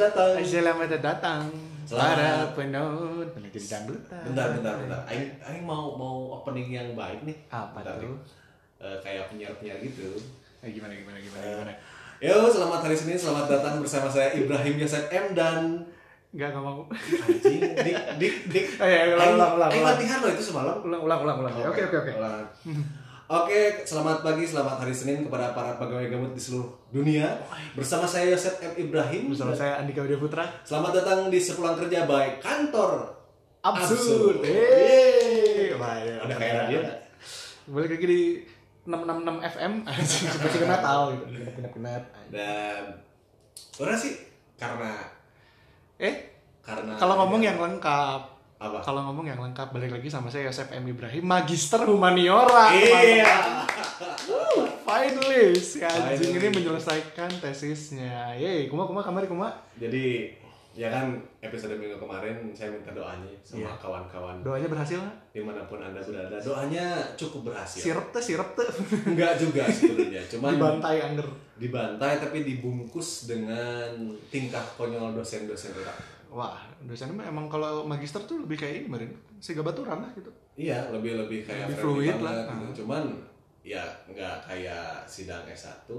Iya. Selamat datang. Selamat datang Selamat. para penonton penonton dangdutan. Bentar, bentar, bentar. Aing, Aing mau mau opening yang baik nih. Apa Bentar tuh? Eh, kayak penyiar-penyiar gitu. Eh, gimana gimana gimana Eh, gimana? Yo, selamat hari Senin. Selamat datang bersama saya Ibrahim Yosef M dan Enggak enggak mau. anjing dik dik dik. Oh, iya, ulang, Aing- ulang, ulang, Aing ulang. latihan loh itu semalam. Ulang ulang ulang ulang. Oke oke oke. Oke, selamat pagi, selamat hari Senin kepada para pegawai gabut di seluruh dunia. Bersama saya Yosef M Ibrahim. Bersama saya Andika Widya Putra. Selamat datang di sepulang kerja by kantor Absurd. Absurd. Yeay. Ada kayak radio. Balik lagi di 666 FM seperti kena tahu gitu. Kenap-kenap. Dan orang sih karena Eh, karena kalau ngomong yang lengkap. Apa? Kalau ngomong yang lengkap balik lagi sama saya Yosef M Ibrahim, Magister Humaniora. Iya. Woo, finally si anjing ini menyelesaikan tesisnya. Yeay, kuma kuma kamari kuma. Jadi ya kan episode minggu kemarin saya minta doanya sama Iya. kawan-kawan Doanya berhasil nggak? di mana pun anda berada. Doanya cukup berhasil. Sirup tuh, sirup tuh. Enggak juga sebenarnya, cuman Dibantai angger. dibantai tapi dibungkus dengan tingkah konyol dosen-dosen kita. Wah, dosennya mah emang kalau magister tuh lebih kayak ini, Marin. Siga baturan lah gitu. Iya, lebih lebih kayak Lebih fluid banget lah. gitu. Cuman ya nggak kayak sidang S1.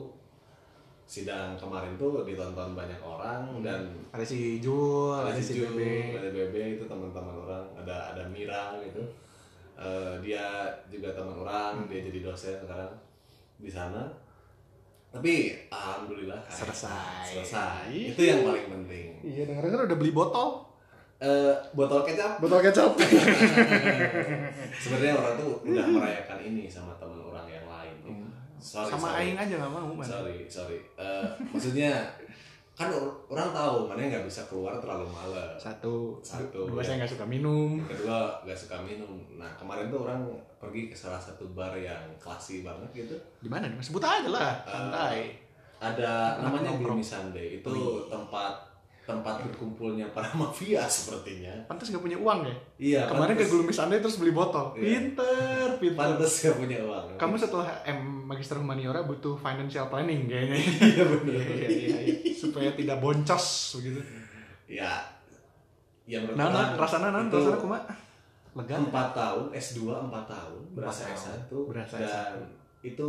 Sidang kemarin tuh ditonton banyak orang dan Ada si Jul, ada, ada si Jul, Bebe. ada Bebe itu teman-teman orang, ada ada Mira gitu. Eh, dia juga teman orang, dia jadi dosen sekarang di sana. Tapi alhamdulillah kan, Selesai. Selesai. Iya. Itu yang paling penting. Iya, denger-denger udah beli botol. Eh, botol kecap Botol kecap. sebenarnya orang tuh udah merayakan ini sama teman orang yang lain gitu. Sorry, Sama sorry. aing aja nggak mau, man. sorry sorry Eh, maksudnya kan or- orang tahu mana nggak bisa keluar terlalu malam Satu, Satu, dua ya. saya nggak suka minum. Kedua nggak suka minum nah kemarin tuh orang pergi ke salah satu bar yang klasi banget gitu Di mana nih? Sebut aja lah, santai. ada Anak namanya. Gloomy Sunday itu Wih. tempat tempat berkumpulnya para mafia sepertinya Pantes nggak punya uang ya? iya Kemarin ke pantes- Gloomy Sunday terus beli botol. Iya. Pinter, pinter. pantes gak punya uang Kamu setelah M Magister Humaniora butuh financial planning kayaknya. iya bener Iya, iya, iya. Supaya tidak boncos begitu. ya ya menurut Nah, nah, rasana nah, itu rasana kumaha? Lega. empat tahun S2 empat tahun berasa tahun. S1 Berasa dan itu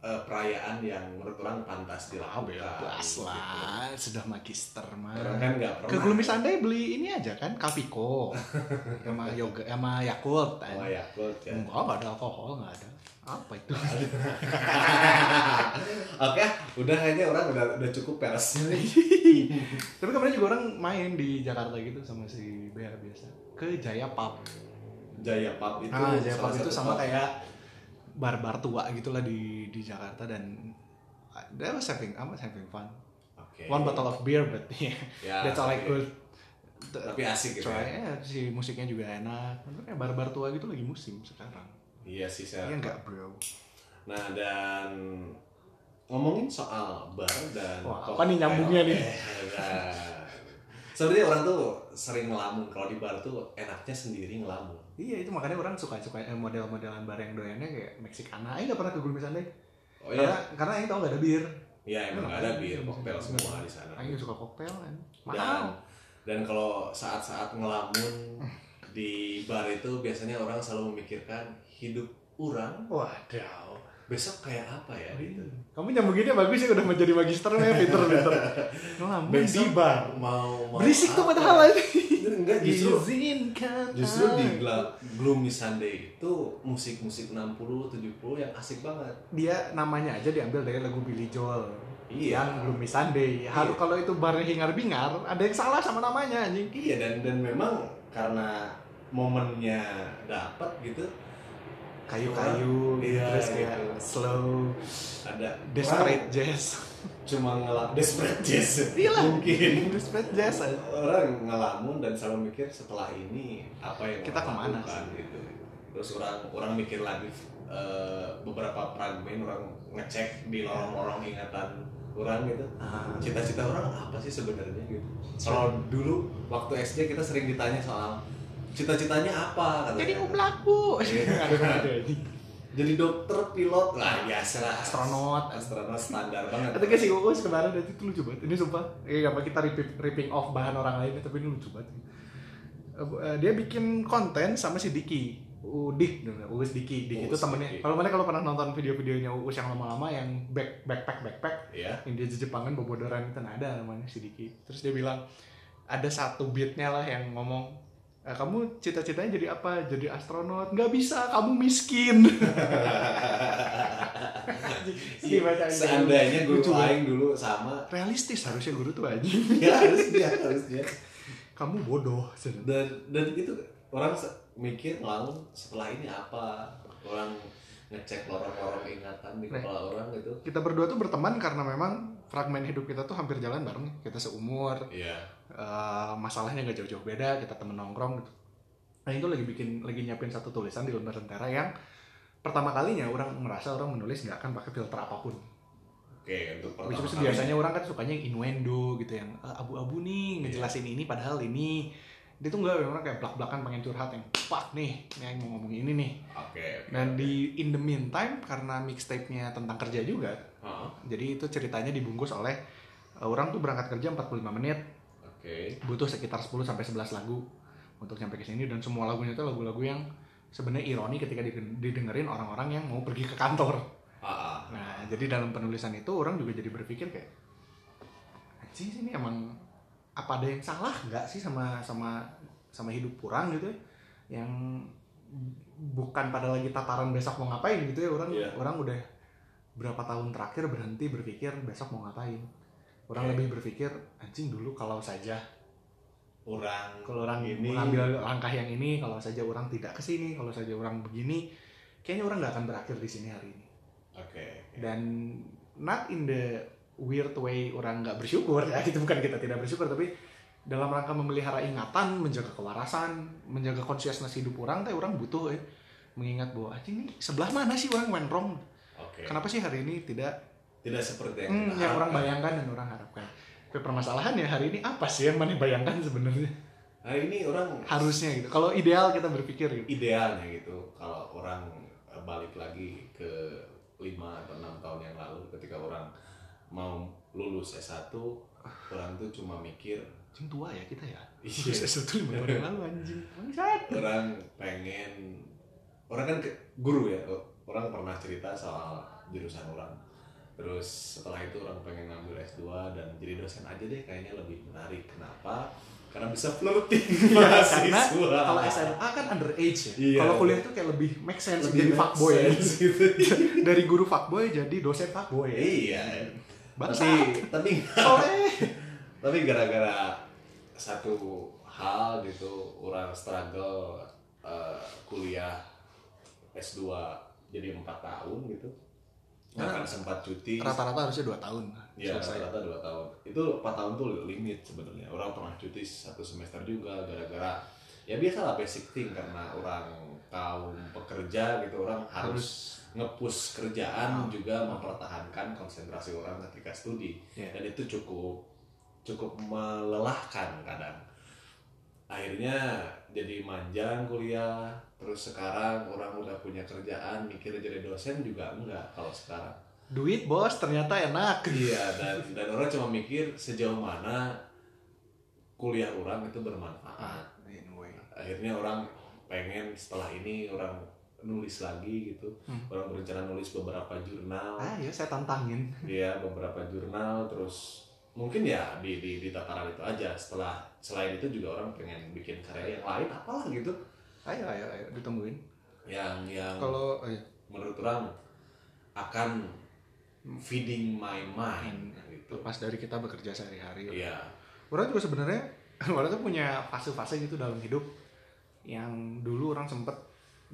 eh, perayaan yang menurut orang pantas Ah, dilakukan bebas gitu. lah, sudah magister mah. orang kan nggak Ke pernah Gloomy Sunday beli ini aja kan, Kaviko. sama yoga sama Yakult. kan. sama Yakult ya Enggak, ada alkohol, enggak ada. Apa itu? oke udah kayaknya orang udah udah cukup peres Tapi kemarin juga orang main di Jakarta gitu sama si Bea biasa. Ke Jaya Pub. Jaya Pub itu Ah, Jaya Pub itu sama pub. kayak bar-bar tua gitulah di di Jakarta dan that was having I was having fun. oke One bottle of beer but yeah, Ya, that's all I could. tapi asik gitu Try, ya ya, si musiknya juga enak. Tapi kayak bar-bar tua gitu lagi musim sekarang. iya sih saya Iya enggak, bro? nah dan ngomongin soal bar dan Wah, apa nih nyambungnya nih? Nah. sebenarnya orang tuh sering ngelamun kalau di bar tuh enaknya sendiri ngelamun Iya, itu makanya orang suka-suka eh, model-modelan bar yang doyannya kayak Mexicana. Aing nggak pernah ke Gloomy Sunday. oh Karena iya karena Aing tau nggak ada bir. ya emang nggak ada bir Iya, koktail iya. semua di sana Aing suka koktail kan. dan Mahal. dan kalau saat-saat ngelamun di bar itu biasanya orang selalu memikirkan hidup orang Waduh. Besok kayak apa ya gitu Kamu nyambunginnya bagus ya udah menjadi magister ya, pinter pinter. Ngelamun di bar. mau, mau Berisik tuh padahal aja. enggak justru Izinkan justru di. Gla- Gloomy Sunday itu musik-musik 60 70 yang asik banget dia namanya aja diambil dari lagu Billy Joel. Iya. Yang Gloomy Sunday. Harus Iya. kalau itu barnya hingar bingar, ada yang salah sama namanya anjing. iya dan dan memang karena momennya dapat gitu Kayu-kayu, gitu, Iya, terus kayak gitu. slow, ada. Desperate jazz. orang cuma ngelak desperate jazz. Iya. Lah. mungkin. Desperate jazz orang ngelamun dan selalu mikir setelah ini apa yang Kita ke mana lakukan gitu. Terus orang orang mikir lagi eh, beberapa fragmen orang ngecek di lorong-lorong ingatan orang gitu. Ah. cita-cita orang apa sih sebenarnya gitu. Kalau dulu waktu SD kita sering ditanya soal cita-citanya apa katanya. Jadi. Iya. Aduh, aduh, ini. jadi dokter pilot lah biasa lah Astronot. astronot standar banget Ketika si Uus kemarin itu lucu banget. Ini sumpah. Eh apa kita ripping, ripping off bahan orang lain tapi ini lucu banget. Eh, eh, dia bikin konten sama si Diki. Udik, Uus Diki. Diki itu temennya. Kalau mana kalau pernah nonton video-videonya Uus yang lama-lama yang back backpack backpack ya yang dia di Jepangan bobodoran itu ada namanya si Diki. Terus dia bilang ada satu beatnya lah yang ngomong "Eh, kamu cita-citanya jadi apa? Jadi astronot? Nggak bisa, kamu miskin. Bacaan dia. seandainya guru Lucu banget. aing dulu sama Realistis harusnya guru tuh aja. ya harusnya harusnya kamu bodoh. dan dan itu orang mikir lalu setelah ini apa orang ngecek lorong-lorong ingatan di Nah. kepala orang gitu Kita berdua tuh berteman karena memang fragmen hidup kita tuh hampir jalan bareng. Kita seumur, iya eh, masalahnya nggak jauh-jauh beda. Kita temen nongkrong gitu. Nah itu lagi bikin, lagi nyiapin satu tulisan di lembar tentara yang pertama kalinya orang merasa orang menulis nggak akan pakai filter apa pun. oke untuk pertama kali. biasanya orang kan sukanya yang innuendo gitu yang "Eh, abu-abu nih ngejelasin ini padahal ini dia tuh nggak orang kayak belak-belakan pengen curhat yang pak nih yang mau ngomongin ini nih oke oke dan di in the meantime karena mixtape-nya tentang kerja juga Heeh, jadi itu ceritanya dibungkus oleh uh, orang tuh berangkat kerja 45 menit oke butuh sekitar 10 sampai 11 lagu untuk sampai ke sini dan semua lagunya itu lagu-lagu yang sebenarnya ironi ketika diden- didengerin orang-orang yang mau pergi ke kantor ah, ah. Nah, jadi dalam penulisan itu orang juga jadi berpikir kayak anjing sih ini emang apa ada yang salah nggak sih sama sama sama hidup kurang gitu ya? yang bukan pada lagi tataran besok mau ngapain gitu ya orang Iya. orang udah berapa tahun terakhir berhenti berpikir besok mau ngapain orang Oke. lebih berpikir anjing dulu kalau saja orang kalau orang ini mengambil langkah yang ini kalau saja orang tidak ke sini kalau saja orang begini kayaknya orang nggak akan berakhir di sini hari ini. Oke dan not in the weird way orang nggak bersyukur ya itu bukan kita tidak bersyukur tapi dalam rangka memelihara ingatan menjaga kewarasan menjaga consciousness hidup orang teh orang butuh eh mengingat bahwa "Ah, ini sebelah mana sih orang went wrong oke. Kenapa sih hari ini tidak tidak seperti yang hmm, kita yang orang bayangkan dan orang harapkan. Tapi permasalahannya hari ini apa sih yang mana bayangkan sebenarnya? Hari ini orang harusnya gitu. Kalau ideal kita berpikir gitu. Idealnya gitu. Kalau orang eh, balik lagi ke 5 atau enam tahun yang lalu ketika orang mau lulus S1 orang tuh cuma mikir anjing tua ya kita ya? Iya. sesuatu lima tahun yang lalu anjing. Bangsat. Orang pengen orang kan ke- guru ya orang pernah cerita soal jurusan orang terus setelah itu orang pengen ngambil S2 dan jadi dosen aja deh kayaknya lebih menarik kenapa karena bisa flirting karena mahasiswa kalau SMA kan underage ya. Iya. Kalau kuliah tuh kayak lebih make sense Lebih jadi make fuckboy ya. gitu. Dari guru fuckboy jadi dosen fuckboy. ya. iya Bangsa. tapi tapi tapi gara-gara satu hal gitu orang struggle eh, kuliah S2 jadi empat tahun gitu Nah, akan sempat cuti Rata-rata harusnya 2 tahun. ya rata-rata dua tahun itu empat tahun tuh limit sebenarnya orang pernah cuti satu semester juga gara-gara ya biasalah basic thing karena orang kaum pekerja gitu orang harus, ngepush kerjaan Ah. juga mempertahankan konsentrasi orang ketika studi Iya. dan itu cukup cukup melelahkan kadang akhirnya jadi manjang kuliah terus sekarang orang udah punya kerjaan mikir jadi dosen juga enggak kalau sekarang Duit bos ternyata enak. iya dan dan orang cuma mikir sejauh mana kuliah orang itu bermanfaat Anyway. akhirnya orang pengen setelah ini orang nulis lagi gitu Hmm. orang berencana nulis beberapa jurnal Ah ya saya tantangin. ya beberapa jurnal terus mungkin ya di, di di tataran itu aja setelah selain itu juga orang pengen bikin karya yang lain apalah gitu Ayo ayo ayo ditungguin. yang yang Kalau eh, menurut orang akan feeding my mind gitu. Lepas dari kita bekerja sehari-hari. iya. Orang juga sebenarnya orang tuh punya fase-fase gitu dalam hidup yang dulu orang sempet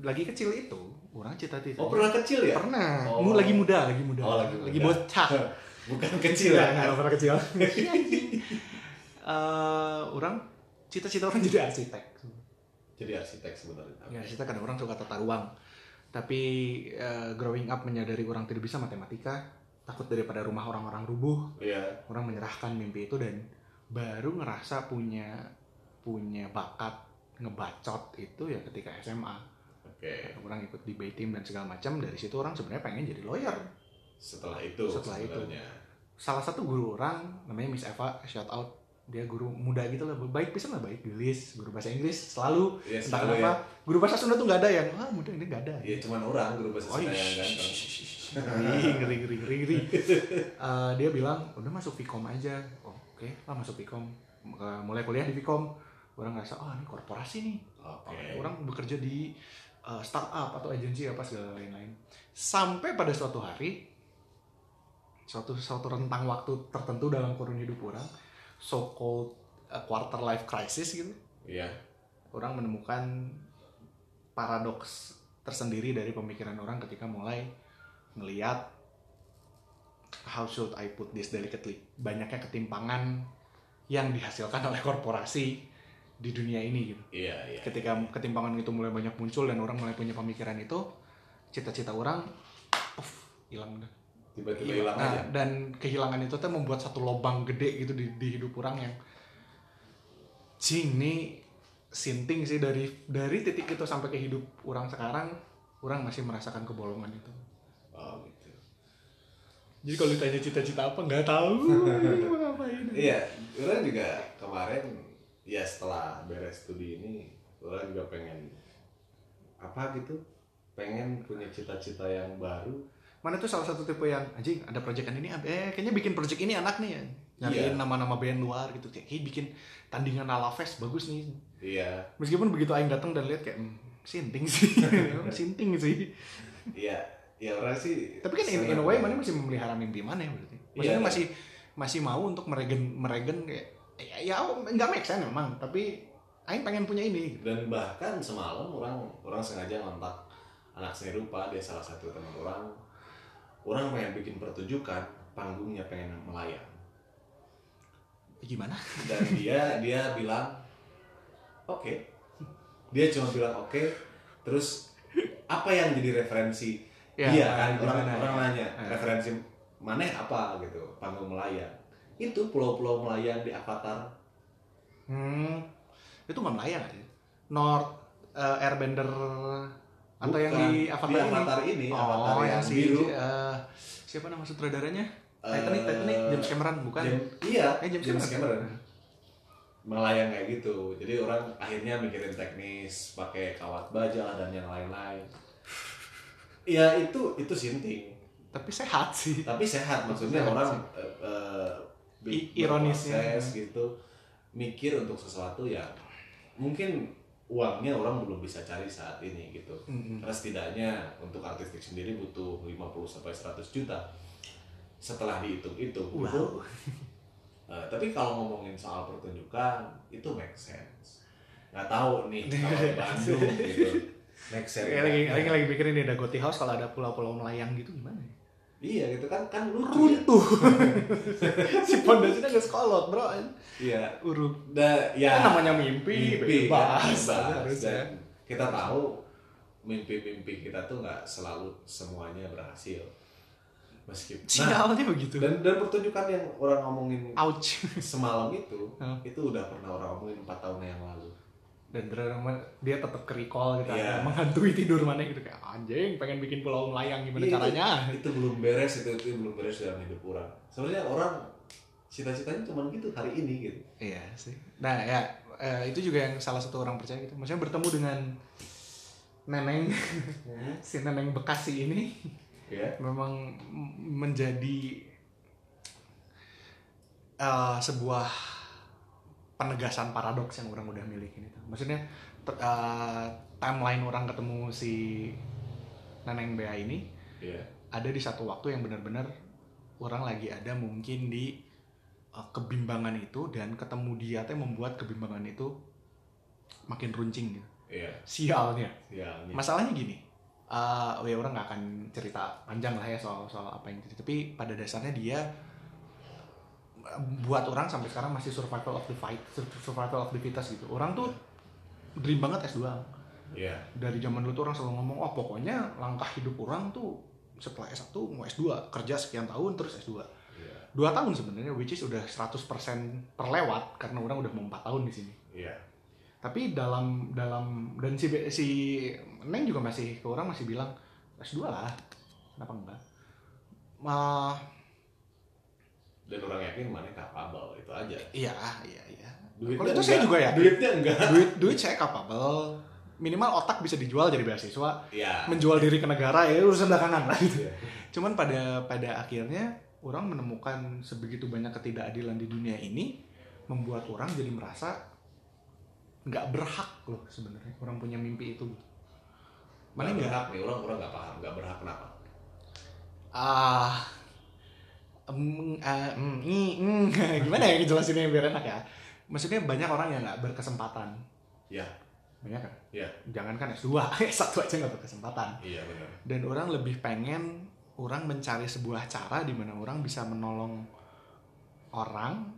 lagi kecil itu orang cita-cita. Oh pernah kecil ya? Pernah. Oh. Lagi muda lagi muda. Oh, lagi lagi muda. bocah. Bukan kecil ya? Nggak, pernah kecil. Eh, orang cita-cita orang jadi arsitek jadi arsitek sebenarnya. Ya arsitek kadang orang suka tata ruang. Tapi eh, growing up menyadari orang tidak bisa matematika takut daripada rumah orang-orang rubuh. Iya. Orang menyerahkan mimpi itu dan baru ngerasa punya punya bakat ngebacot itu ya ketika SMA oke. Orang ikut debate team dan segala macam dari situ orang sebenarnya pengen jadi lawyer. Setelah itu Setelah itu. sebenarnya. salah satu guru orang namanya Miss Eva shout out dia guru muda gitu lah. Baik bisa lah baik gelis guru bahasa Inggris selalu Iya, entah selalu kenapa guru bahasa Sunda tuh nggak ada yang ah muda ini nggak ada. Ya cuman orang guru bahasa Oh, Sunda iya. yang ganteng. ngeri ngeri ngeri ngeri Eh, dia bilang udah masuk Vkom aja. Oh, oke lah masuk Vkom Eh, mulai kuliah di Vkom orang ngerasa oh ini korporasi nih. Oke. Orang bekerja di uh, startup atau agensi apa segala lain-lain. Sampai pada suatu hari suatu suatu rentang waktu tertentu dalam kurun hidup orang so called uh, quarter life crisis gitu. Iya. Orang menemukan paradoks tersendiri dari pemikiran orang ketika mulai ngeliat how should I put this delicately? Banyaknya ketimpangan yang dihasilkan oleh korporasi di dunia ini gitu. Iya iya. Ketika ketimpangan itu mulai banyak muncul dan orang mulai punya pemikiran itu cita-cita orang hilang udah tiba-tiba Hilang. hilang Nah, aja. dan kehilangan itu tuh membuat satu lubang gede gitu di, di hidup orang yang cing nih sinting sih dari dari titik itu sampai ke hidup orang sekarang orang masih merasakan kebolongan itu. Oh gitu. Jadi kalau ditanya cita-cita apa nggak tahu. Mau ngapain? Iya orang juga kemarin ya setelah beres studi ini orang juga pengen apa gitu pengen punya cita-cita yang baru mana tuh salah satu tipe yang anjing ada proyekan ini eh kayaknya bikin project ini enak nih. Ya nyariin Iya. nama-nama band luar gitu kayak "Hey, bikin tandingan ala fest bagus nih. Iya. Meskipun begitu aing datang dan lihat kayak hmm, sinting sih. Sinting sih. Iya ya orang sih tapi kan in, in a way mana masih memelihara mimpi mana ya berarti? Maksudnya Iya. masih masih mau untuk meregen meregen kayak ya, ya nggak make sense memang tapi aing pengen punya ini. Dan bahkan semalam orang orang sengaja ngontak anak seni rupa dia salah satu teman orang orang pengen bikin pertunjukan panggungnya pengen melayang. Gimana? Dan dia dia bilang oke. Dia cuma bilang oke. Terus apa yang jadi referensi? Ya, dia kan? orang gimana? orang ya? nanya Ya. referensi mana apa? Gitu panggung melayang. Itu pulau-pulau melayang di Avatar. Hmm itu nggak melayang aja. North eh, Airbender atau yang Bukan. di Di Avatar, Avatar ini, oh Avatar yang yang si biru. eh, siapa nama sutradaranya Titanic Eh, Titanic James Cameron bukan Jam- iya Eh, James James, Cameron. Cameron melayang kayak gitu jadi orang akhirnya mikirin teknis pakai kawat baja dan yang lain-lain ya itu itu sinting tapi sehat sih tapi sehat maksudnya Sehat orang sih. bi- I- ironisnya. gitu mikir untuk sesuatu yang mungkin uangnya orang belum bisa cari saat ini gitu Mm-mm. karena setidaknya untuk artistik sendiri butuh 50 sampai 100 juta setelah dihitung-hitung wow gitu. Eh, tapi kalau ngomongin soal pertunjukan itu make sense nggak tahu nih kalau di Bandung gitu make sense lagi, lagi lagi mikirin nih ada Goti House kalau ada pulau-pulau melayang gitu gimana ya? Iya gitu kan kan lucu ya Runtuh. si pondasinya gak sekolot bro. iya Uruk. da, ya Kan namanya mimpi, bebas. kan, bebas. Dan kita tahu mimpi-mimpi kita tuh nggak selalu semuanya berhasil meskipun nah, Sialnya begitu. dan dan pertunjukan yang orang ngomongin Ouch. semalam itu itu udah pernah orang ngomongin empat tahun yang lalu Dan dia tetap ke recall gitu. Iya. Menghantui tidur mana gitu. Kayak anjing pengen bikin pulau melayang gimana Iya, caranya. itu, itu belum beres itu itu belum beres dalam hidup orang sebenarnya orang cita-citanya cuma gitu hari ini gitu Iya sih. Nah ya eh, itu juga yang salah satu orang percaya gitu. Maksudnya bertemu dengan neneng si neneng Bekasi ini ya memang menjadi eh, sebuah penegasan paradoks yang orang udah miliki itu. Maksudnya ter- eh, timeline orang ketemu si Neneng Bea ini ya ada di satu waktu yang benar-benar orang lagi ada mungkin di eh, kebimbangan itu dan ketemu dia teh membuat kebimbangan itu makin runcing gitu. ya Sialnya. ya Masalahnya gini, eh ya orang nggak akan cerita panjang lah ya soal soal apa yang itu, tapi pada dasarnya dia buat orang sampai sekarang masih survival of the fight, sur- survival of the fittest gitu. Orang tuh dream banget S2. ya Dari zaman dulu tuh orang selalu ngomong, oh pokoknya langkah hidup orang tuh setelah S1 mau S2, kerja sekian tahun terus S2. ya Dua tahun sebenarnya, which is udah 100% terlewat karena orang udah mau 4 tahun di sini. ya tapi dalam dalam dan si si Neng juga masih ke orang masih bilang S2 lah kenapa enggak Ma, dan orang yakin mana capable itu aja. Iya iya iya. Duitnya Kalau itu saya enggak. juga ya. duitnya enggak. Duit duit saya capable. Minimal otak bisa dijual jadi beasiswa. Ya menjual diri ke negara ya urusan belakangan lah gitu. Iya. cuman pada pada akhirnya orang menemukan sebegitu banyak ketidakadilan di dunia ini membuat orang jadi merasa nggak berhak loh sebenarnya. Orang punya mimpi itu mana Nggak nggak berhak nih orang orang nggak paham. Nggak berhak kenapa? Ah em, i, em. gimana ya ngejelasinnya biar enak ya? Maksudnya banyak orang yang nggak berkesempatan. Ya banyak kan? Ya jangankan S2 satu aja nggak berkesempatan. Iya benar. Dan orang lebih pengen orang mencari sebuah cara di mana orang bisa menolong orang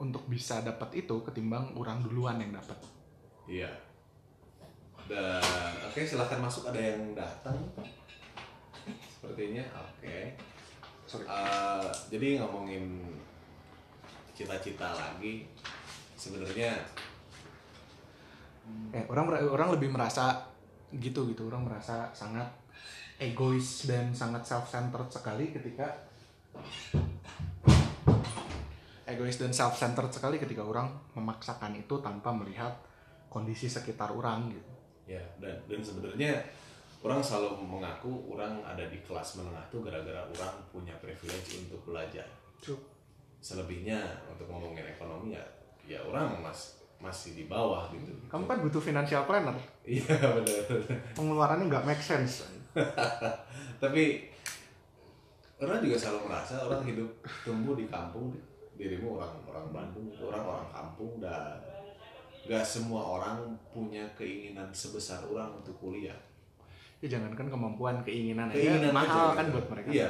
untuk bisa dapat itu ketimbang orang duluan yang dapat. iya. Dan oke silahkan masuk. Ada yang datang? Sepertinya oke Sorry. Eh, jadi ngomongin cita-cita lagi sebenarnya Eh, orang orang lebih merasa gitu gitu. Orang merasa sangat egois dan sangat self-centered sekali ketika egois dan self-centered sekali ketika orang memaksakan itu tanpa melihat kondisi sekitar orang gitu. ya dan dan sebenarnya orang selalu mengaku orang ada di kelas menengah tuh gara-gara orang punya privilege untuk belajar True. selebihnya untuk ngomongin ekonomi ya ya orang mas masih di bawah gitu Kamu kan butuh financial planner. iya benar Pengeluarannya nggak make sense. tapi orang juga selalu merasa orang hidup tumbuh di kampung dirimu orang orang Bandung orang orang kampung dan gak semua orang punya keinginan sebesar orang untuk kuliah Ya jangankan kemampuan, keinginan, keinginan aja mahal aja kan gitu. buat mereka. iya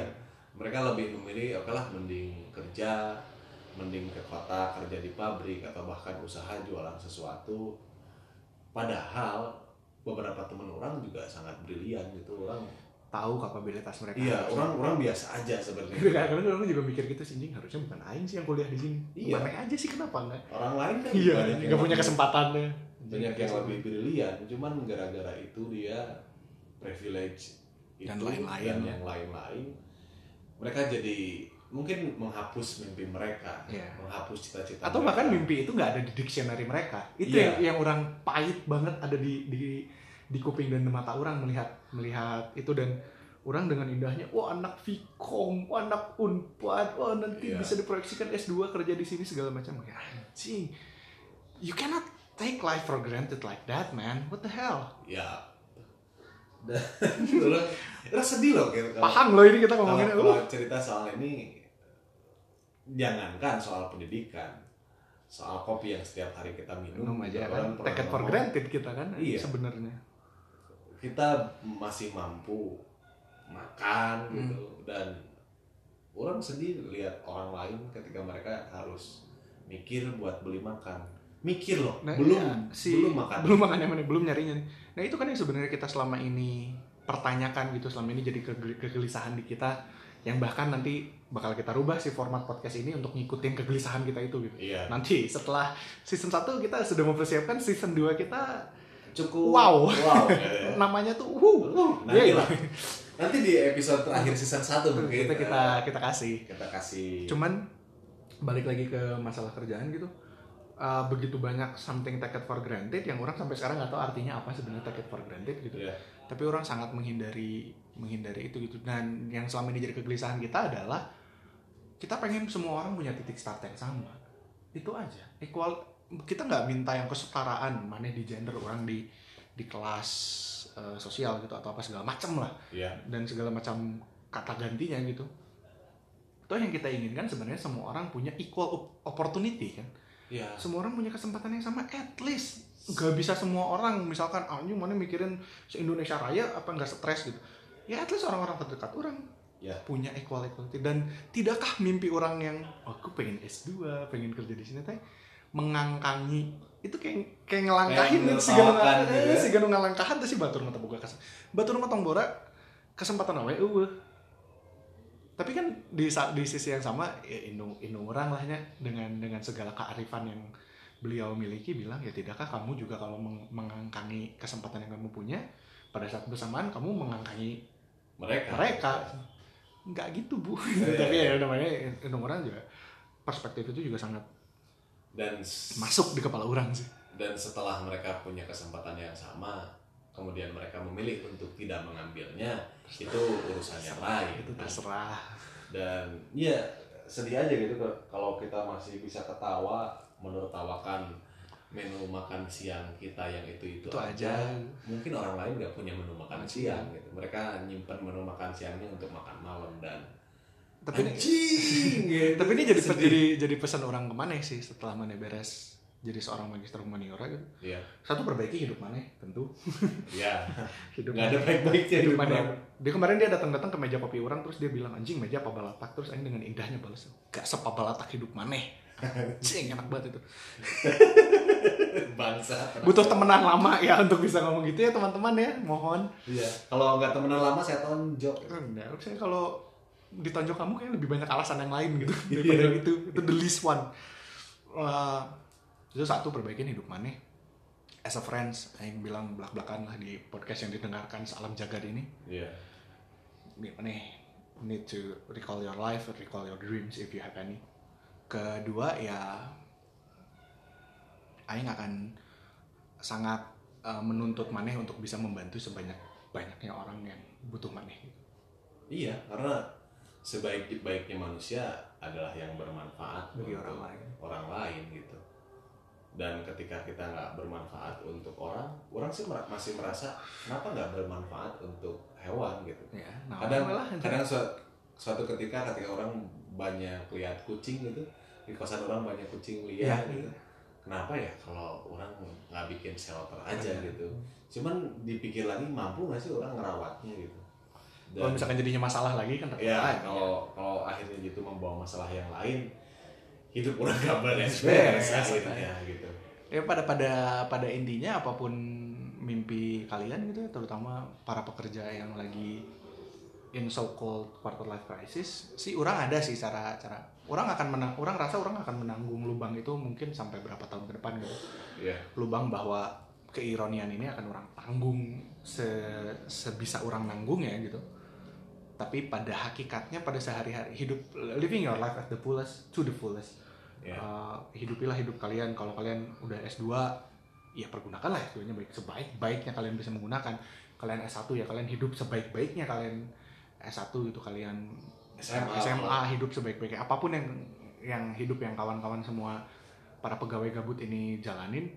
mereka lebih memilih oke lah mending kerja mending ke kota kerja di pabrik atau bahkan usaha jualan sesuatu padahal beberapa teman orang juga sangat brilian gitu orang Tahu kapabilitas mereka. iya orang orang biasa aja Gitu sebenarnya kan, kadang orang juga mikir gitu sih, harusnya bukan Aing sih yang kuliah di sini. Iya. Mana aja sih kenapa enggak? orang lain kan Iya, nggak punya kesempatannya. banyak yang lebih brilian cuman gara-gara itu dia privilege Dan itu lain-lain. dan yang lain-lain mereka jadi mungkin menghapus mimpi mereka Iya. menghapus cita-cita Atau mereka. bahkan mimpi itu nggak ada di dictionary mereka. Itu Iya. yang, yang orang pahit banget ada di di di kuping dan mata orang melihat melihat itu dan orang dengan indahnya, wah anak Vkom, wah anak Unpad, wah nanti Iya. bisa diproyeksikan S2 kerja di sini segala macam. Ya, anjing, you cannot take life for granted like that, man. What the hell? ya dan orang sedih loh gitu kalau- Paham loh ini kita kalau, ngomongin. kalau Uh. cerita soal ini jangankan soal pendidikan soal kopi yang setiap hari kita minum Minum aja kan, take it for granted kita kan Iya. sebenarnya. kita masih mampu makan Hmm. gitu dan orang sedih lihat orang lain ketika mereka harus mikir buat beli makan mikir loh Nah, belum iya, si- belum makan belum makan yang mana belum nyarinya. Nah itu kan yang sebenarnya kita selama ini pertanyakan gitu selama ini jadi kegel- kegelisahan di kita yang bahkan nanti bakal kita rubah si format podcast ini untuk ngikutin kegelisahan kita itu gitu. iya Nanti setelah season 1 kita sudah mempersiapkan season 2 kita cukup Wow. wow ya. namanya tuh wuh. Uh, nanti Iya, lah nanti di episode terakhir season 1 mungkin kita kita eh, kita kasih. kita kasih Cuman balik lagi ke masalah kerjaan gitu. Uh, begitu banyak something take it for granted yang orang sampai sekarang nggak tahu artinya apa sebenarnya take it for granted gitu. Iya. Tapi orang sangat menghindari menghindari itu gitu. Dan yang selama ini jadi kegelisahan kita adalah kita pengen semua orang punya titik start yang sama. Itu aja. Equal kita nggak minta yang kesetaraan mana di gender orang di di kelas uh, sosial gitu atau apa segala macam lah Iya. dan segala macam kata gantinya gitu. Itu yang kita inginkan sebenarnya semua orang punya equal op- opportunity kan. Iya. Semua orang punya kesempatan yang sama at least. Gak bisa semua orang misalkan anjing mana mikirin se Indonesia Raya apa nggak stres gitu. Ya at least orang-orang terdekat orang Ya. punya equal equality dan tidakkah mimpi orang yang oh, aku pengen S2, pengen kerja di sini teh mengangkangi itu kayak kayak ngelangkahin Kayak si ganu menertawakan gitu ya. si ganu ngalangkahan teh si batur mata boga kas batur mata bongbora kesempatan awe eueuh tapi kan di di sisi yang sama ya indung indung orang lahnya dengan dengan segala kearifan yang beliau miliki bilang ya tidakkah kamu juga kalau meng- mengangkangi kesempatan yang kamu punya pada saat bersamaan kamu mengangkangi mereka. mereka. Nggak gitu bu. Iya, tapi iya. ya namanya hitung orang juga perspektif itu juga sangat dan masuk di kepala orang sih. Dan setelah mereka punya kesempatan yang sama kemudian mereka memilih untuk tidak mengambilnya itu urusan yang lain. Itu terserah. Dan ya sedih aja gitu kalau kita masih bisa ketawa menertawakan menu makan siang kita yang itu itu, itu aja mungkin orang lain nggak punya menu makan siang gitu. Mereka nyimpen menu makan siangnya untuk makan malam dan tapi ini anjing gitu. tapi ini jadi Sedih. jadi jadi pesan orang ke mana sih setelah mana beres jadi seorang magister humaniora gitu. Iya, satu perbaiki hidup mana tentu. Iya. hidup Nggak ada baik-baiknya hidup hidup mana? dia kemarin dia datang datang ke meja kopi orang terus dia bilang anjing meja apa balatak terus aing dengan indahnya balas gak sepa balatak hidup maneh anjing enak banget itu. Bangsa. butuh temenan lama ya untuk bisa ngomong gitu ya teman-teman ya mohon. Iya. Kalau nggak temenan lama saya tonjok. Enggak, saya kalau ditonjok kamu kayak lebih banyak alasan yang lain gitu daripada itu. Itu the least one. Wah, itu satu perbaikin hidup mana? As a friends yang bilang belak belakan lah di podcast yang didengarkan salam jagat ini. Iya. gimana need to recall your life recall your dreams if you have any. Kedua ya Aing akan sangat uh, menuntut maneh untuk bisa membantu sebanyak banyaknya orang yang butuh maneh. Iya, karena sebaik-baiknya manusia adalah yang bermanfaat bagi orang lain. orang lain gitu. Dan ketika kita nggak bermanfaat untuk orang, orang sih mer- masih merasa kenapa nggak bermanfaat untuk hewan gitu. ya nah kadang lah kadang suatu, suatu ketika ketika orang banyak lihat kucing gitu di kosan orang banyak kucing liar Iya. gitu kenapa ya kalau orang nggak bikin shelter aja Iya. gitu cuman dipikir lagi mampu nggak sih orang ngerawatnya gitu kalau misalkan jadinya masalah lagi kan ya kalau kalau akhirnya gitu membawa masalah yang lain hidup orang gak beres Beres, beres akhirnya gitu. Ya pada pada pada intinya apa pun mimpi kalian gitu ya terutama para pekerja yang lagi in so called quarter life crisis sih orang ada sih cara cara. Orang akan menang orang rasa orang akan menanggung lubang itu mungkin sampai berapa tahun ke depan gitu. Iya. lubang bahwa keironian ini akan orang tanggung se sebisa orang nanggung ya gitu tapi pada hakikatnya pada sehari-hari hidup living your life at the fullest to the fullest. Iya. Uh, hidupilah hidup kalian. Kalau kalian udah S2 ya pergunakanlah S2 nya baik sebaik-baiknya kalian bisa menggunakan. Kalian S1 ya kalian hidup sebaik-baiknya kalian. S1 itu kalian SMA. SMA hidup sebaik-baiknya. Apa pun yang yang hidup yang kawan-kawan semua para pegawai gabut ini jalanin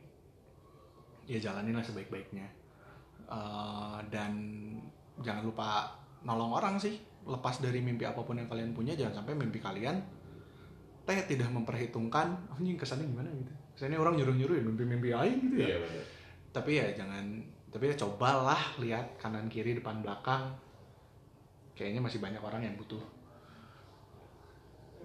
ya jalaninlah sebaik-baiknya. Uh, dan jangan lupa nolong orang sih. Lepas dari mimpi apa pun yang kalian punya jangan sampai mimpi kalian teh tidak memperhitungkan oh, ini kesannya gimana? gitu. Kesannya orang nyuruh-nyuruh ya mimpi-mimpi lain gitu ya. Iya tapi ya jangan tapi ya cobalah lihat kanan kiri depan belakang. Kayaknya masih banyak orang yang butuh.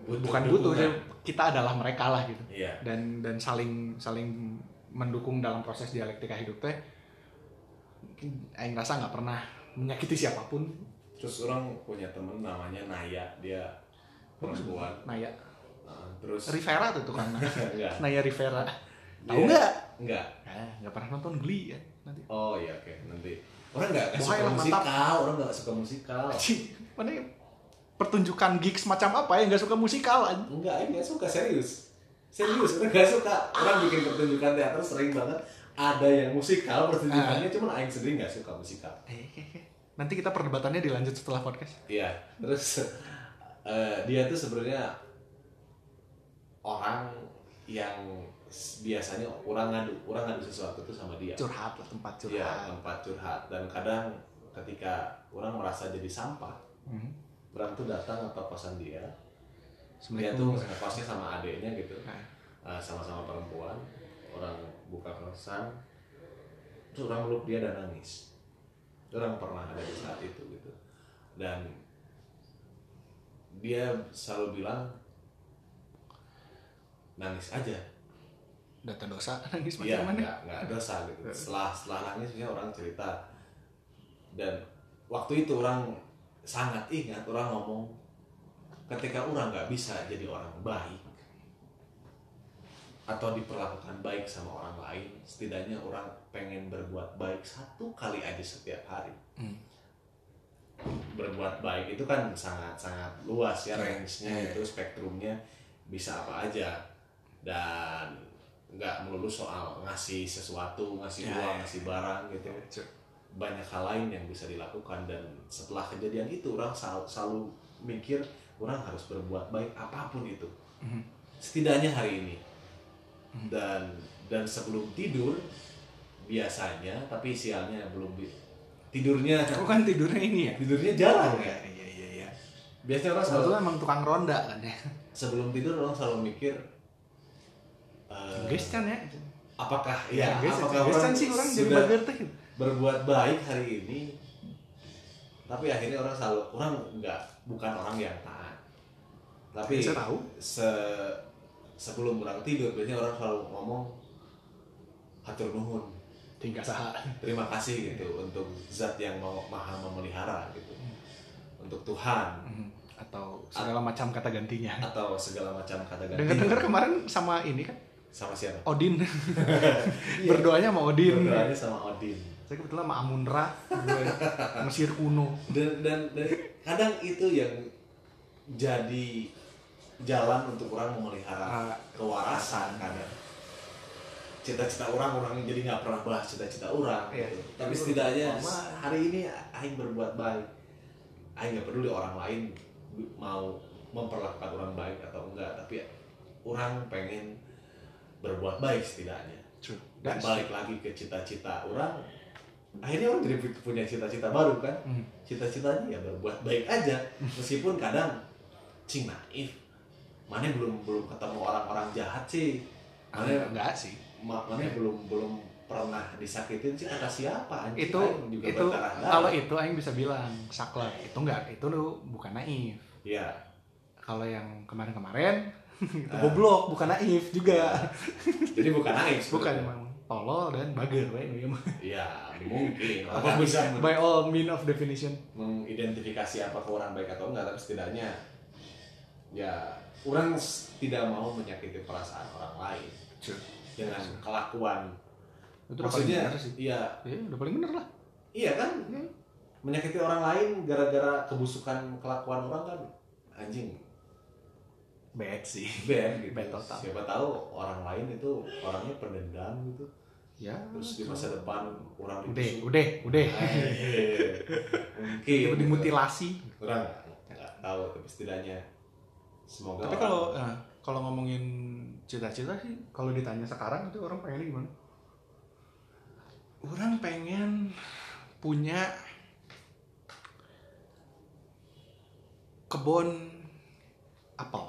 Bukan butuh sih, kita adalah mereka lah gitu. Iya. dan dan saling saling mendukung dalam proses dialektika hidup teh Aing rasa nggak pernah menyakiti siapa pun Terus orang punya temen namanya Naya, dia perempuan. Naya Nah, terus Rivera tuh tukang enggak. Naya Rivera tahu nggak Enggak. eh nggak pernah nonton Glee ya nanti Oh iya oke nanti. Orang nggak nggak suka lah, mantap. musikal, orang nggak suka musikal. Mana ya? pertunjukan gigs macam apa ya nggak suka musikal? Enggak, ini nggak suka serius. Serius, orang nggak suka. Orang bikin pertunjukan teater sering banget. Ada yang musikal pertunjukannya, cuman Aing sendiri nggak suka musikal. Nanti kita perdebatannya dilanjut setelah podcast Iya, terus eh, dia tuh sebenarnya orang yang biasanya orang ngadu, orang ngadu sesuatu tuh sama dia. curhat lah tempat Iya, curhat tempat curhat dan kadang ketika orang merasa jadi sampah, Hmm. orang tuh datang ke kosan dia. Dia tuh ngekosnya sama adeknya gitu, Nah, eh, sama-sama perempuan. Orang buka kosan, terus orang meluk dia dan nangis. Orang pernah ada di saat itu gitu. Dan dia selalu bilang nangis aja data dosa nangis Iya, macam mana nggak nggak dosa gitu. Setelah setelah nangis biasanya orang cerita dan waktu itu orang sangat ingat orang ngomong ketika orang nggak bisa jadi orang baik, atau diperlakukan baik sama orang lain setidaknya orang pengen berbuat baik satu kali aja setiap hari Hmm. berbuat baik itu kan sangat sangat luas ya Iya. range-nya Iya. itu spektrumnya bisa apa aja dan nggak melulu soal ngasih sesuatu ngasih Ya, uang ya, ngasih barang gitu banyak hal lain yang bisa dilakukan dan setelah kejadian itu orang selalu, selalu mikir orang harus berbuat baik apa pun itu Mhm. setidaknya hari ini. Dan dan sebelum tidur biasanya tapi sialnya belum tidurnya Aku kan tidurnya ini ya. tidurnya jarang ya Iya iya iya. biasanya orang selalu emang tukang ronda kan ya. sebelum tidur orang selalu mikir eh, Guys kan ya. apakah ya guys, apakah orang sih orang jadi sudah teh. berbuat baik hari ini tapi akhirnya orang selalu orang nggak bukan orang yang taat tapi Saya tahu. se sebelum orang tidur biasanya orang selalu ngomong hatur nuhun Tinggal saha. terima kasih gitu untuk zat yang mau maha memelihara gitu untuk Tuhan Mhm. Atau segala macam kata gantinya. atau segala macam kata ganti Dengar-dengar kemarin sama ini kan sama siapa Odin. Berdoanya sama Odin. berdoanya sama Odin Saya kebetulan sama Amunra, Mesir kuno. dan, dan dan kadang itu yang jadi jalan untuk orang memelihara Ah, kewarasan kadang cita-cita orang orang jadi nggak pernah bahas cita-cita orang Iya. gitu. tapi setidaknya Mama. hari ini aing berbuat baik aing nggak peduli orang lain mau memperlakukan orang baik atau enggak tapi orang pengen berbuat baik setidaknya True. dan balik lagi ke cita-cita orang akhirnya orang jadi punya cita-cita baru kan Hmm. cita-citanya ya berbuat baik aja meskipun kadang cing naif mana belum belum ketemu orang-orang jahat sih? Mana enggak sih. ma- mana belum belum pernah disakitin sih kata siapa? Anjing itu Aing juga itu kalau itu Aing bisa bilang saklek. Itu enggak itu lu bukan naif. Ya kalau yang kemarin-kemarin itu Ah. goblok bukan naif juga. Jadi bukan naif bukan emang tolol dan bager we ya mungkin. Apa bisa by all mean of definition? mengidentifikasi apa orang baik atau enggak tapi setidaknya ya orang tidak mau menyakiti perasaan orang lain dengan kelakuan. Itu maksudnya iya. Ya udah paling bener lah. Iya kan? Ya. menyakiti orang lain gara-gara kebusukan kelakuan orang kan anjing. Bad sih. Bad gitu. Bad total. siapa tahu orang lain itu orangnya pendendam gitu. Ya terus di masa depan orang udah dibusuk. udah udah. Eh, mungkin. Tiba gitu. dimutilasi. Orang nggak- nggak tahu tapi setidaknya semoga tapi kalau eh, kalau ngomongin cita-cita sih kalau ditanya sekarang itu orang pengennya gimana? Orang pengen punya kebun apel.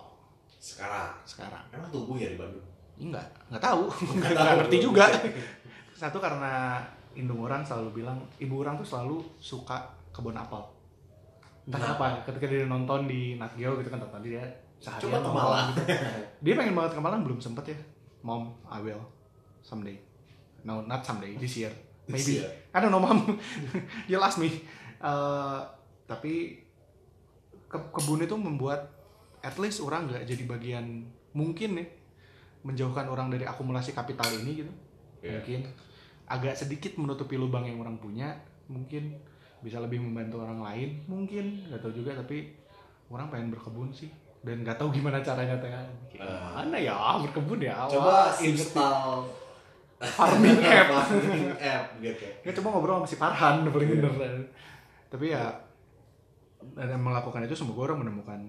Sekarang? Sekarang. Emang tumbuh ya di Bandung? Enggak nggak tahu. Nggak nggak tahu. ngerti juga. Satu karena indung orang selalu bilang ibu orang tuh selalu suka kebun apel. Entah Kenapa? kenapa ketika dia nonton di Nat Geo gitu kan tadi dia seharian coba ke Malang. gitu. dia pengen banget ke Malang belum sempet ya. Mom I will. Someday. No not someday. This year. Maybe. Iya. I don't know mom. You ask me. Eh, tapi ke- kebun itu membuat at least orang nggak jadi bagian mungkin nih menjauhkan orang dari akumulasi kapital ini gitu. Iya. mungkin agak sedikit menutupi lubang yang orang punya mungkin bisa lebih membantu orang lain. Mungkin nggak tahu juga tapi orang pengen berkebun sih dan nggak tahu gimana caranya teh. Ah. mana ya? Berkebun ya coba install farming app farming app gitu ya. Coba ngobrol sama si Farhan paling bener. Tapi ya dan melakukan itu semoga orang menemukan.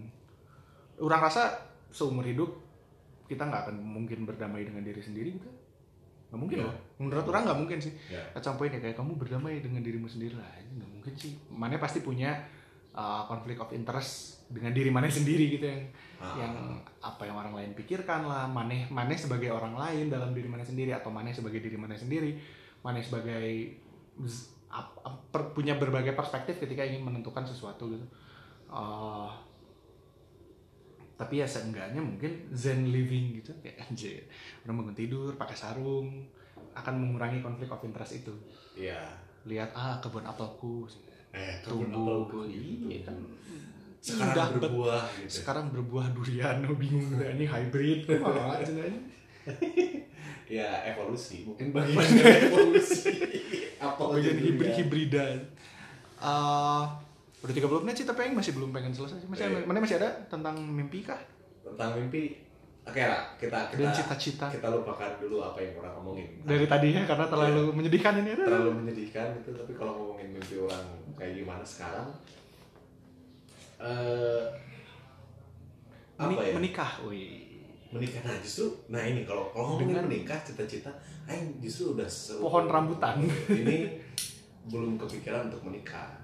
Orang rasa seumur hidup kita nggak akan mungkin berdamai dengan diri sendiri gitu. Nggak mungkin Iya. loh. Menurut orang nggak mungkin sih. Some point ya kayak kamu berdamai dengan dirimu sendiri lah. Nggak mungkin sih. Mana pasti punya uh, konflik of interest dengan diri mana sendiri gitu yang Ah. yang apa yang orang lain pikirkan lah maneh maneh sebagai orang lain dalam diri mana sendiri atau maneh sebagai diri mana sendiri maneh sebagai z- ap- ap- per- punya berbagai perspektif ketika ingin menentukan sesuatu gitu Uh, tapi ya seenggaknya mungkin zen living gitu kayak anjir orang bangun tidur pakai sarung akan mengurangi konflik of interest itu Iya. lihat ah kebun apelku Eh, tumbuh apel. iya. Kan Sekarang Indah, bet. berbuah gitu. sekarang berbuah durian bingung gitu ini hybrid. Ya evolusi. Mungkin bagian dari evolusi. Apa bagian jadi hibrid ya? hibridan. Eh, udah 30 menit sih tapi yang masih belum pengen selesai. Masih Iya. mana masih ada? Tentang mimpi kah? Tentang mimpi oke lah kita kita dan cita-cita. kita lupakan dulu apa yang orang omongin. Dari tadi ya karena terlalu menyedihkan ini. Terlalu menyedihkan itu tapi kalau ngomongin mimpi orang kayak gimana sekarang eh apa ya? menikah wih. Menikah nah justru nah ini kalau kalau ngomongin Dengan- menikah cita-cita Aing justru udah pohon rambutan. Ini belum kepikiran untuk menikah.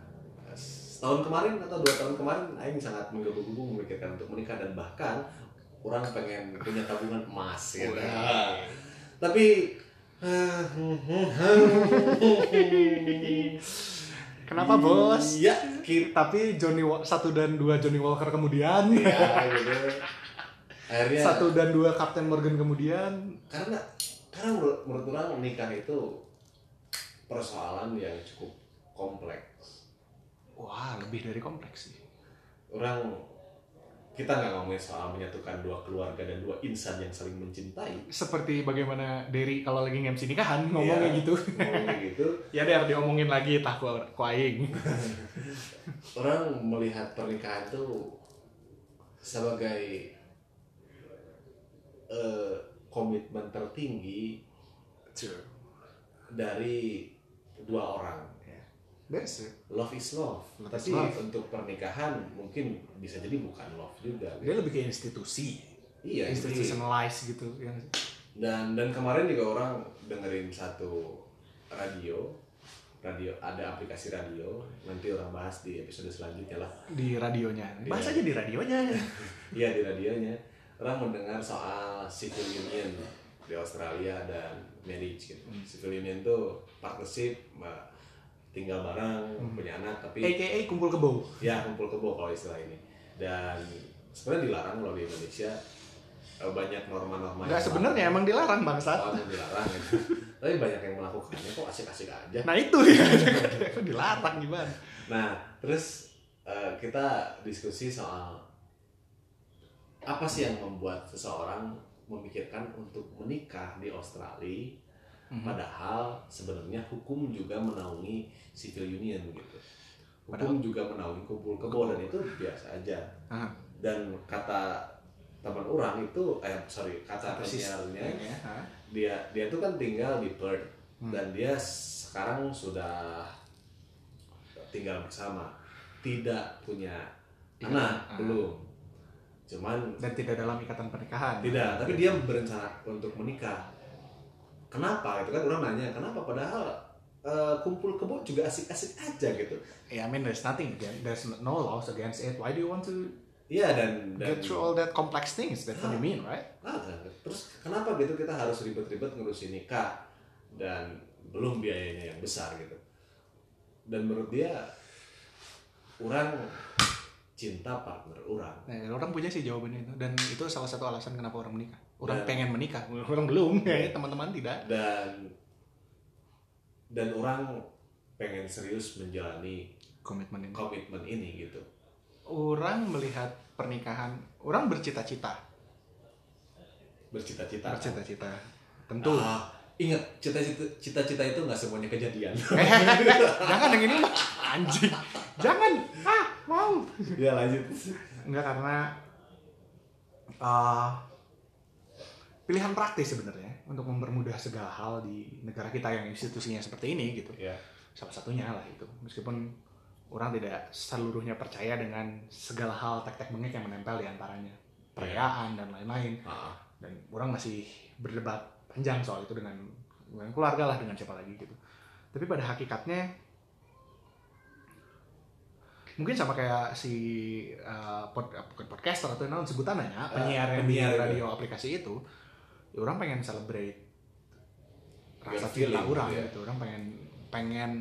Setahun kemarin atau dua tahun kemarin Aing sangat menggebu-gebu memikirkan untuk menikah dan bahkan orang pengen punya tabungan emas ya Wih. tapi kenapa bos? Ya kita tapi Johnny satu dan dua Johnny Walker kemudian. Ya gitu akhirnya satu dan dua Captain Morgan kemudian. Karena karena menurut, menurut orang menikah itu persoalan yang cukup kompleks. Wah lebih dari kompleks sih. Orang kita nggak ngomongin soal menyatukan dua keluarga dan dua insan yang saling mencintai. Seperti bagaimana Derry kalau lagi nge-MC nikahan ngomongnya Iya. gitu. ngomongnya gitu. Ya der diomongin lagi tah ku, ku aing. Orang melihat pernikahan itu sebagai eh, komitmen tertinggi dari dua orang It. love is love, tapi love. untuk pernikahan mungkin bisa jadi bukan love juga Dia lebih ke institusi, iya jadi- institutionalized gitu. Yang dan dan kemarin juga orang dengerin satu radio radio ada aplikasi radio nanti orang bahas di episode selanjutnya lah di radionya. Di Bahas radio. aja di radionya. iya di radionya orang mendengar soal civil union di Australia dan marriage gitu Hmm. civil union tuh partnership tinggal bareng Hmm. punya anak tapi AKA kumpul kebo. ya kumpul kebo kalau istilah ini dan sebenarnya dilarang loh di Indonesia Eh, banyak norma-norma Enggak sebenarnya emang dilarang bangsat. Oh, emang dilarang gitu. tapi banyak yang melakukannya kok asik-asik aja Nah itu ya. dilarang gimana? nah terus eh, kita diskusi soal apa sih yang membuat seseorang memikirkan untuk menikah di Australia Mhm. padahal sebenarnya hukum juga menaungi civil union gitu hukum Padahal- juga menaungi kumpul kebo dan itu biasa aja Ah. dan kata teman orang itu eh sorry kata penyiarnya Ya, ha? dia dia tuh kan tinggal di Perth Hmm. dan dia sekarang sudah tinggal bersama tidak punya Iya. anak Ah. belum cuman Dan tidak dalam ikatan pernikahan. tidak tapi dia berencana untuk menikah kenapa itu kan orang nanya kenapa padahal eh, kumpul kebo juga asik-asik aja gitu Ya, I mean there's nothing against, there's no laws against it. Why do you want to iya dan dan get through all that complex things? What you mean, right? Ah, terus kenapa gitu kita harus ribet-ribet ngurusin nikah dan belum biayanya yang besar gitu. Dan menurut dia orang cinta partner orang. Nah, orang punya sih jawabannya itu dan itu salah satu alasan kenapa orang menikah. Orang Dan- pengen menikah, orang belum ya teman-teman tidak. Dan dan orang pengen serius menjalani Komitmen ini. komitmen ini gitu. Orang melihat pernikahan, orang bercita-cita, Bercita-cita. bercita-cita. Tentu. Ah, ingat cita-cita cita-cita itu nggak semuanya kejadian. Jangan yang ini anjing. Jangan. Ah, mau. ya lanjut. Enggak karena uh, pilihan praktis sebenarnya untuk mempermudah segala hal di negara kita yang institusinya seperti ini gitu. Ya. Salah satunya lah itu. Meskipun orang tidak seluruhnya percaya dengan segala hal tek-tek bengek yang menempel di antaranya. Perayaan dan lain-lain. Ah, Dan orang masih berdebat panjang soal itu dengan, dengan keluarga lah dengan siapa lagi gitu. Tapi pada hakikatnya mungkin sama kayak si uh, pod, uh, bukan podcaster atau non sebutannya ya, penyiar yang di penyiar radio aplikasi itu ya orang pengen celebrate rasa cinta orang ya. gitu. Orang pengen pengen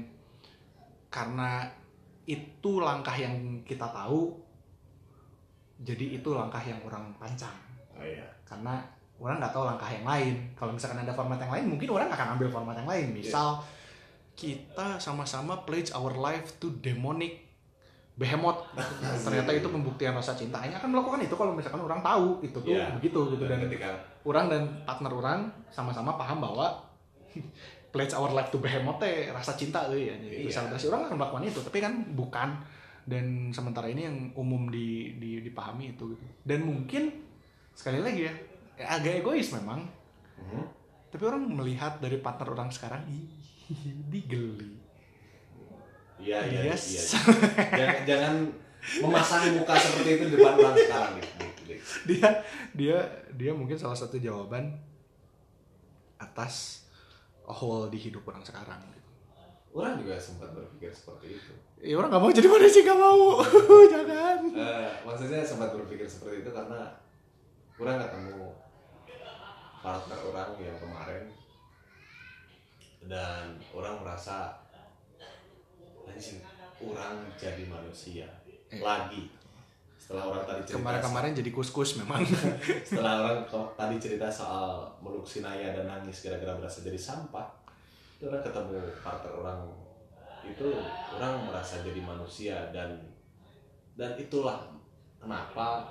karena itu langkah yang kita tahu jadi itu langkah yang orang pancang oh iya. karena orang nggak tahu langkah yang lain. Kalau misalkan ada format yang lain mungkin orang akan ambil format yang lain. Misal kita sama-sama pledge our life to demonic behemoth ternyata itu pembuktian rasa cinta hanya akan melakukan itu kalau misalkan orang tahu itu tuh Iya. begitu gitu dan dan ketika orang dan partner orang sama-sama paham bahwa pledge our life to behemoth teh rasa cinta euy ya. Jadi Iya. selebrasi orang akan melakukan itu, tapi kan bukan dan sementara ini yang umum di, di dipahami itu gitu. Dan mungkin sekali lagi ya, ya agak egois memang, Mhm. tapi orang melihat dari partner orang sekarang ih, digeli. Iya iya Yes. iya jangan jangan memasang muka seperti itu di depan orang sekarang nih Dik. Dia dia dia mungkin salah satu jawaban atas hole di hidup orang sekarang gitu. orang juga sempat berpikir seperti itu Ya orang gak mau jadi manusia gak mau. Jangan. Eh, maksudnya sempat berpikir seperti itu karena kurang ketemu partner orang yang kemarin dan orang merasa orang jadi manusia Eh. lagi setelah orang tadi cerita Kemarin-kemarin jadi kus-kus memang. setelah orang tadi cerita soal meluk sinaya dan nangis gara-gara berasa jadi sampah itu orang ketemu partner orang itu orang merasa jadi manusia dan dan itulah kenapa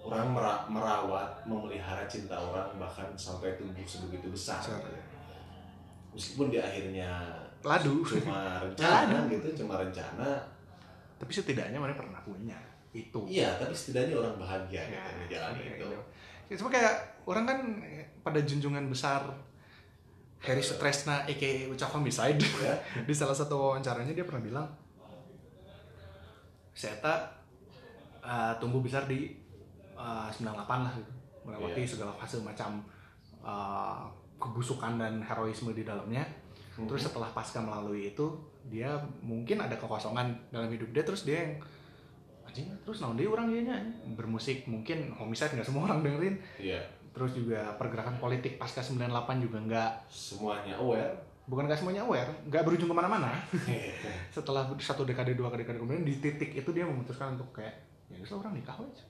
orang mera- merawat memelihara cinta orang bahkan sampai tumbuh sebegitu besar Besar. meskipun di akhirnya Ladu. cuma rencana gitu cuma rencana Tapi setidaknya mana pernah punya itu. iya tapi setidaknya orang bahagia Ya, gitu menjalani kayak itu gitu. Ya, cuma kayak orang kan pada junjungan besar Harry Stresna aka Ucap Homicide ya di salah satu wawancaranya dia pernah bilang saya uh, tumbuh besar di uh, 98 lah gitu melewati Iya. segala fase macam uh, kebusukan dan heroisme di dalamnya terus setelah pasca melalui itu dia mungkin ada kekosongan dalam hidup dia terus dia yang anjing terus naon dia orang dia bermusik mungkin homicide nggak semua orang dengerin. Iya. Terus juga pergerakan politik pasca 98 juga nggak semuanya aware. Bukan nggak semuanya aware nggak berujung ke mana-mana. Setelah satu dekade dua dekade kemudian di titik itu dia memutuskan untuk kayak ya udah orang nikah aja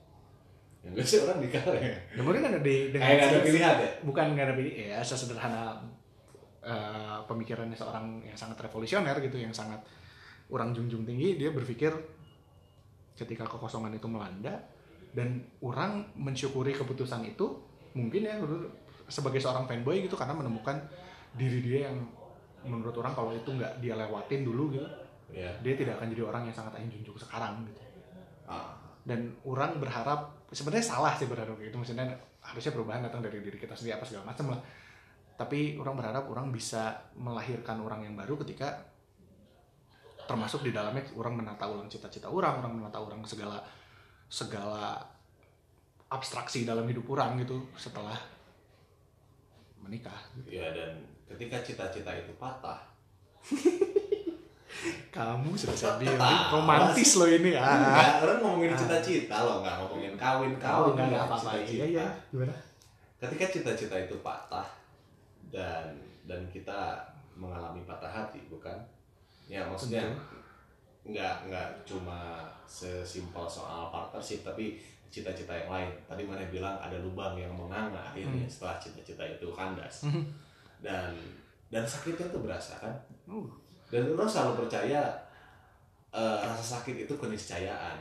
yang gue sih orang nikah ya. Ya mungkin kan ada di dengan kayak ada pilihan ya? Bukan nggak ada pilihan ya sesederhana eh, pemikirannya seorang yang sangat revolusioner gitu yang sangat orang junjung tinggi dia berpikir ketika kekosongan itu melanda dan orang mensyukuri keputusan itu mungkin ya sebagai seorang fanboy gitu karena menemukan diri dia yang menurut orang kalau itu nggak dia lewatin dulu gitu ya dia tidak akan jadi orang yang sangat aing junjung sekarang gitu. Ah. Dan orang berharap sebenarnya salah sih berharap gitu maksudnya harusnya perubahan datang dari diri kita sendiri apa segala macam lah tapi orang berharap orang bisa melahirkan orang yang baru ketika termasuk di dalamnya orang menata ulang cita-cita orang orang menata ulang segala segala abstraksi dalam hidup orang gitu setelah menikah ya dan ketika cita-cita itu patah. Kamu sudah bilang romantis loh ini ya enggak orang ngomongin Ah. cita-cita loh nggak ngomongin kawin Oh, kawin ada nggak, apa-apa iya iya. Gimana? Ketika cita-cita itu patah dan dan kita mengalami patah hati bukan? Ya maksudnya nggak nggak cuma sesimpel soal partnership tapi cita-cita yang lain. Tadi mana bilang ada lubang yang menganga akhirnya Hmm. setelah cita-cita itu kandas. Mhm. dan dan sakitnya itu berasa kan? Uh, dan orang selalu percaya eh, rasa sakit itu keniscayaan.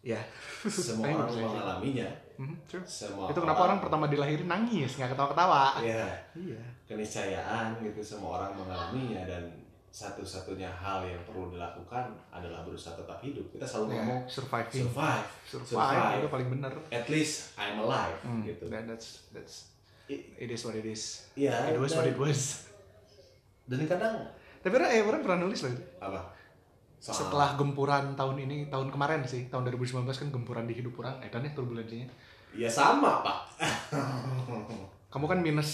Ya. Semua orang percaya. mengalaminya Mhm, semua itu kenapa orang. pertama dilahirin nangis nggak ketawa-ketawa. Ya iya. Keniscayaan gitu semua orang mengalaminya dan satu-satunya hal yang perlu dilakukan adalah berusaha tetap hidup. Kita selalu Ya, ngomong surviving. Survive survive, survive. itu paling bener at least I'm alive Hmm, gitu. that- that's that's I- it is what it is. Ya it was dan, what it was. dan kadang tapi orang eh orang pernah nulis loh itu. Apa setelah gempuran tahun ini tahun kemarin sih tahun 2019 kan gempuran di hidup orang eh dan ya turbulensinya. Ya sama pak. Kamu kan minus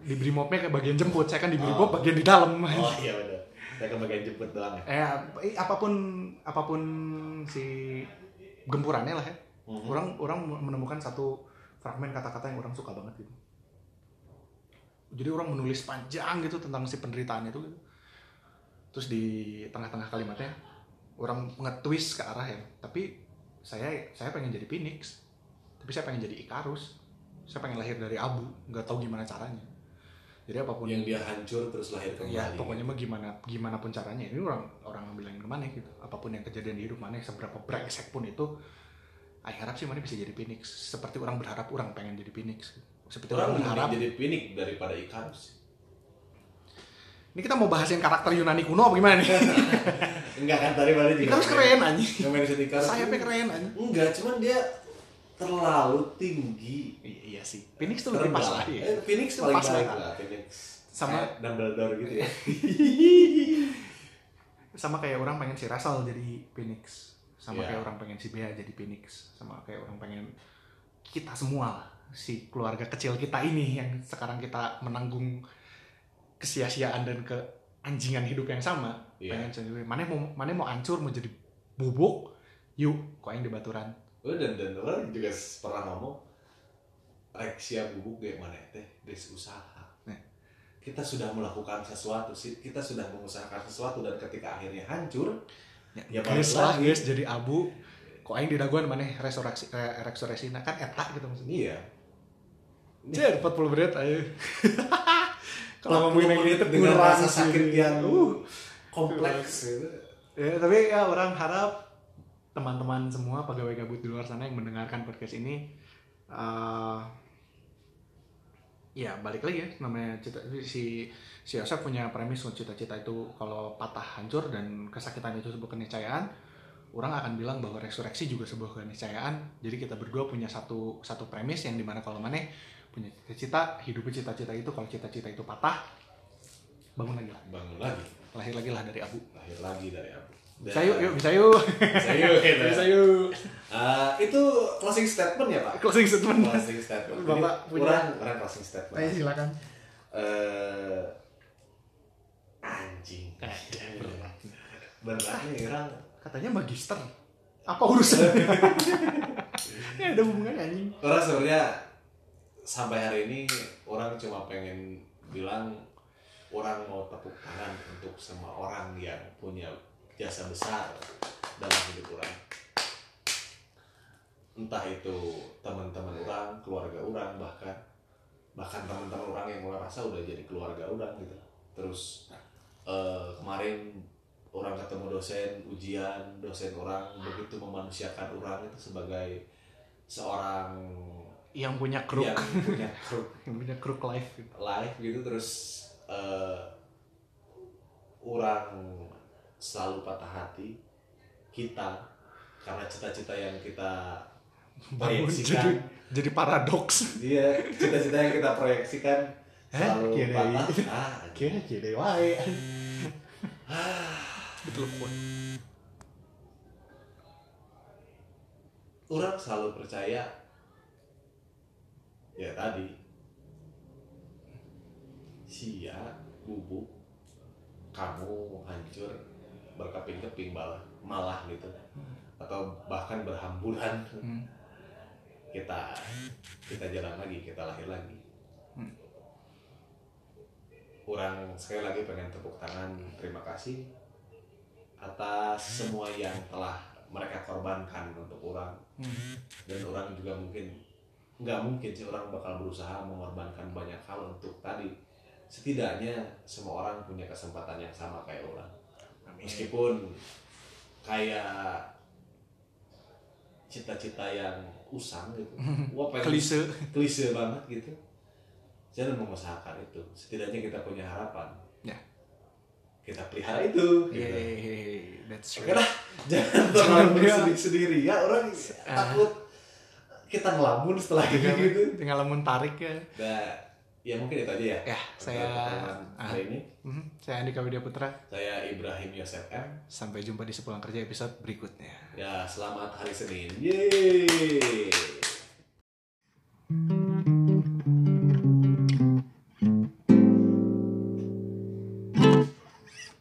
di Brimobnya ke bagian jemput saya kan di Oh. Brimob bagian di dalam. Oh iya benar saya ke bagian jemput doang ya. Eh apa pun apa pun si gempurannya lah ya. Mhm. orang orang menemukan satu fragmen kata-kata yang orang suka banget gitu. Jadi orang menulis panjang gitu tentang si penderitaan itu gitu. Terus di tengah-tengah kalimatnya orang nge-twist ke arah ya tapi saya saya pengen jadi Phoenix tapi saya pengen jadi Ikarus saya pengen lahir dari abu nggak tahu gimana caranya. Jadi apa pun yang dia hancur terus lahir kembali. Ya pokoknya mah gimana gimana pun caranya. Ini orang orang bilangin ke mana gitu. Apa pun yang kejadian di hidup mana seberapa brengsek pun itu I harap sih mana bisa jadi Phoenix. Seperti orang berharap orang pengen jadi Phoenix. Seperti orang, orang berharap jadi pinik daripada Ikarus ini kita mau bahasin karakter Yunani kuno apa gimana nih? Enggak kan tadi mana juga Ikarus keren Ikarus sayapnya keren anjing. Enggak cuman dia terlalu tinggi. Iya, iya sih. Phoenix tuh lebih pas lah. ya. eh, Phoenix paling pas baik lah. Phoenix. Sama- Kayak Dumbledore gitu ya. Sama kayak orang pengen si Russell jadi Phoenix. Sama Iya. kayak orang pengen si Bea jadi Phoenix. Sama kayak orang pengen kita semua lah, si keluarga kecil kita ini yang sekarang kita menanggung kesia-siaan dan keanjingan hidup yang sama. Iya. pengen jadi mana mau mana mau hancur mau jadi bubuk? Yuk kok yang di baturan. Oh, dan dan orang juga pernah ngomong reksia bubuk kayak mana teh? Des usaha. Nah. kita sudah melakukan sesuatu sih. Kita sudah mengusahakan sesuatu dan ketika akhirnya hancur ya, Ya, guys lah guys jadi abu. Kok yang didaguan mana resurreksi eh, resurreksina kan etak gitu maksudnya. Iya. Cer, 40 menit ayo. Kalau 40 ngomongin menit gitu dengan rasa sakit yang Uh. kompleks gitu. Ya, tapi ya orang harap teman-teman semua pegawai gabut di luar sana yang mendengarkan podcast ini eh ya balik lagi ya namanya cita si si Yosef punya premis cita-cita itu kalau patah hancur dan kesakitan itu sebuah keniscayaan orang akan bilang bahwa resurreksi juga sebuah keniscayaan jadi kita berdua punya satu satu premis yang di mana kalau mana punya cita-cita hidup cita-cita itu kalau cita-cita itu patah bangun lagi lah. Bangun lagi. Lahir lagi lah dari abu. Lahir lagi dari abu. Dan- bisa yuk yuk bisa yuk. Bisa yuk gitu. bisa yuk. Ah, itu closing statement ya pak? Closing statement. Closing statement. Bapak Ini punya- orang orang closing statement. Ayo silakan. Eh anjing. Beneran nih orang katanya magister. Apa urusannya ya ada hubungannya anjing. Orang sebenarnya sampai hari ini orang cuma pengen bilang orang mau tepuk tangan untuk semua orang yang punya jasa besar dalam hidup orang. Entah itu teman-teman orang keluarga orang bahkan bahkan teman-teman orang yang orang rasa udah jadi keluarga orang gitu. Terus eh, kemarin orang ketemu dosen ujian dosen orang begitu memanusiakan orang itu sebagai seorang yang punya kruk. Yang punya kruk. Yang punya kruk life gitu. live gitu terus eh, orang selalu patah hati kita karena cita-cita yang kita bangun jadi proyeksikan. jadi paradoks. Dia cita-cita yang kita proyeksikan Eh, selalu kira- patah. Ah kira kira wae. Betul pun orang selalu percaya ya tadi sia bubuk kamu hancur berkeping-keping malah malah gitu atau bahkan berhamburan Hmm. kita kita jalan lagi kita lahir lagi Hmm. orang sekali lagi pengen tepuk tangan terima kasih atas semua yang telah mereka korbankan untuk orang Hmm. dan orang juga mungkin nggak mungkin sih orang bakal berusaha mengorbankan banyak hal untuk tadi. Setidaknya semua orang punya kesempatan yang sama kayak orang. Meskipun kayak cita-cita yang usang gitu. Wah pengen klise. klise banget gitu. Jangan mengusahakan itu. Setidaknya kita punya harapan. Ya. kita pelihara itu gitu. Yeay, that's Oke right. lah, jangan terlalu bersedih sendiri ya orang. Takut kita ngelamun setelah tinggal, ini gitu. tinggal lamun tarik ya Nah, ya mungkin itu aja ya. ya saya ah, hari ini mhm, saya Andika Widya Putra saya Ibrahim Yosef M. sampai jumpa di sepulang kerja episode berikutnya Ya selamat hari Senin. Yeay.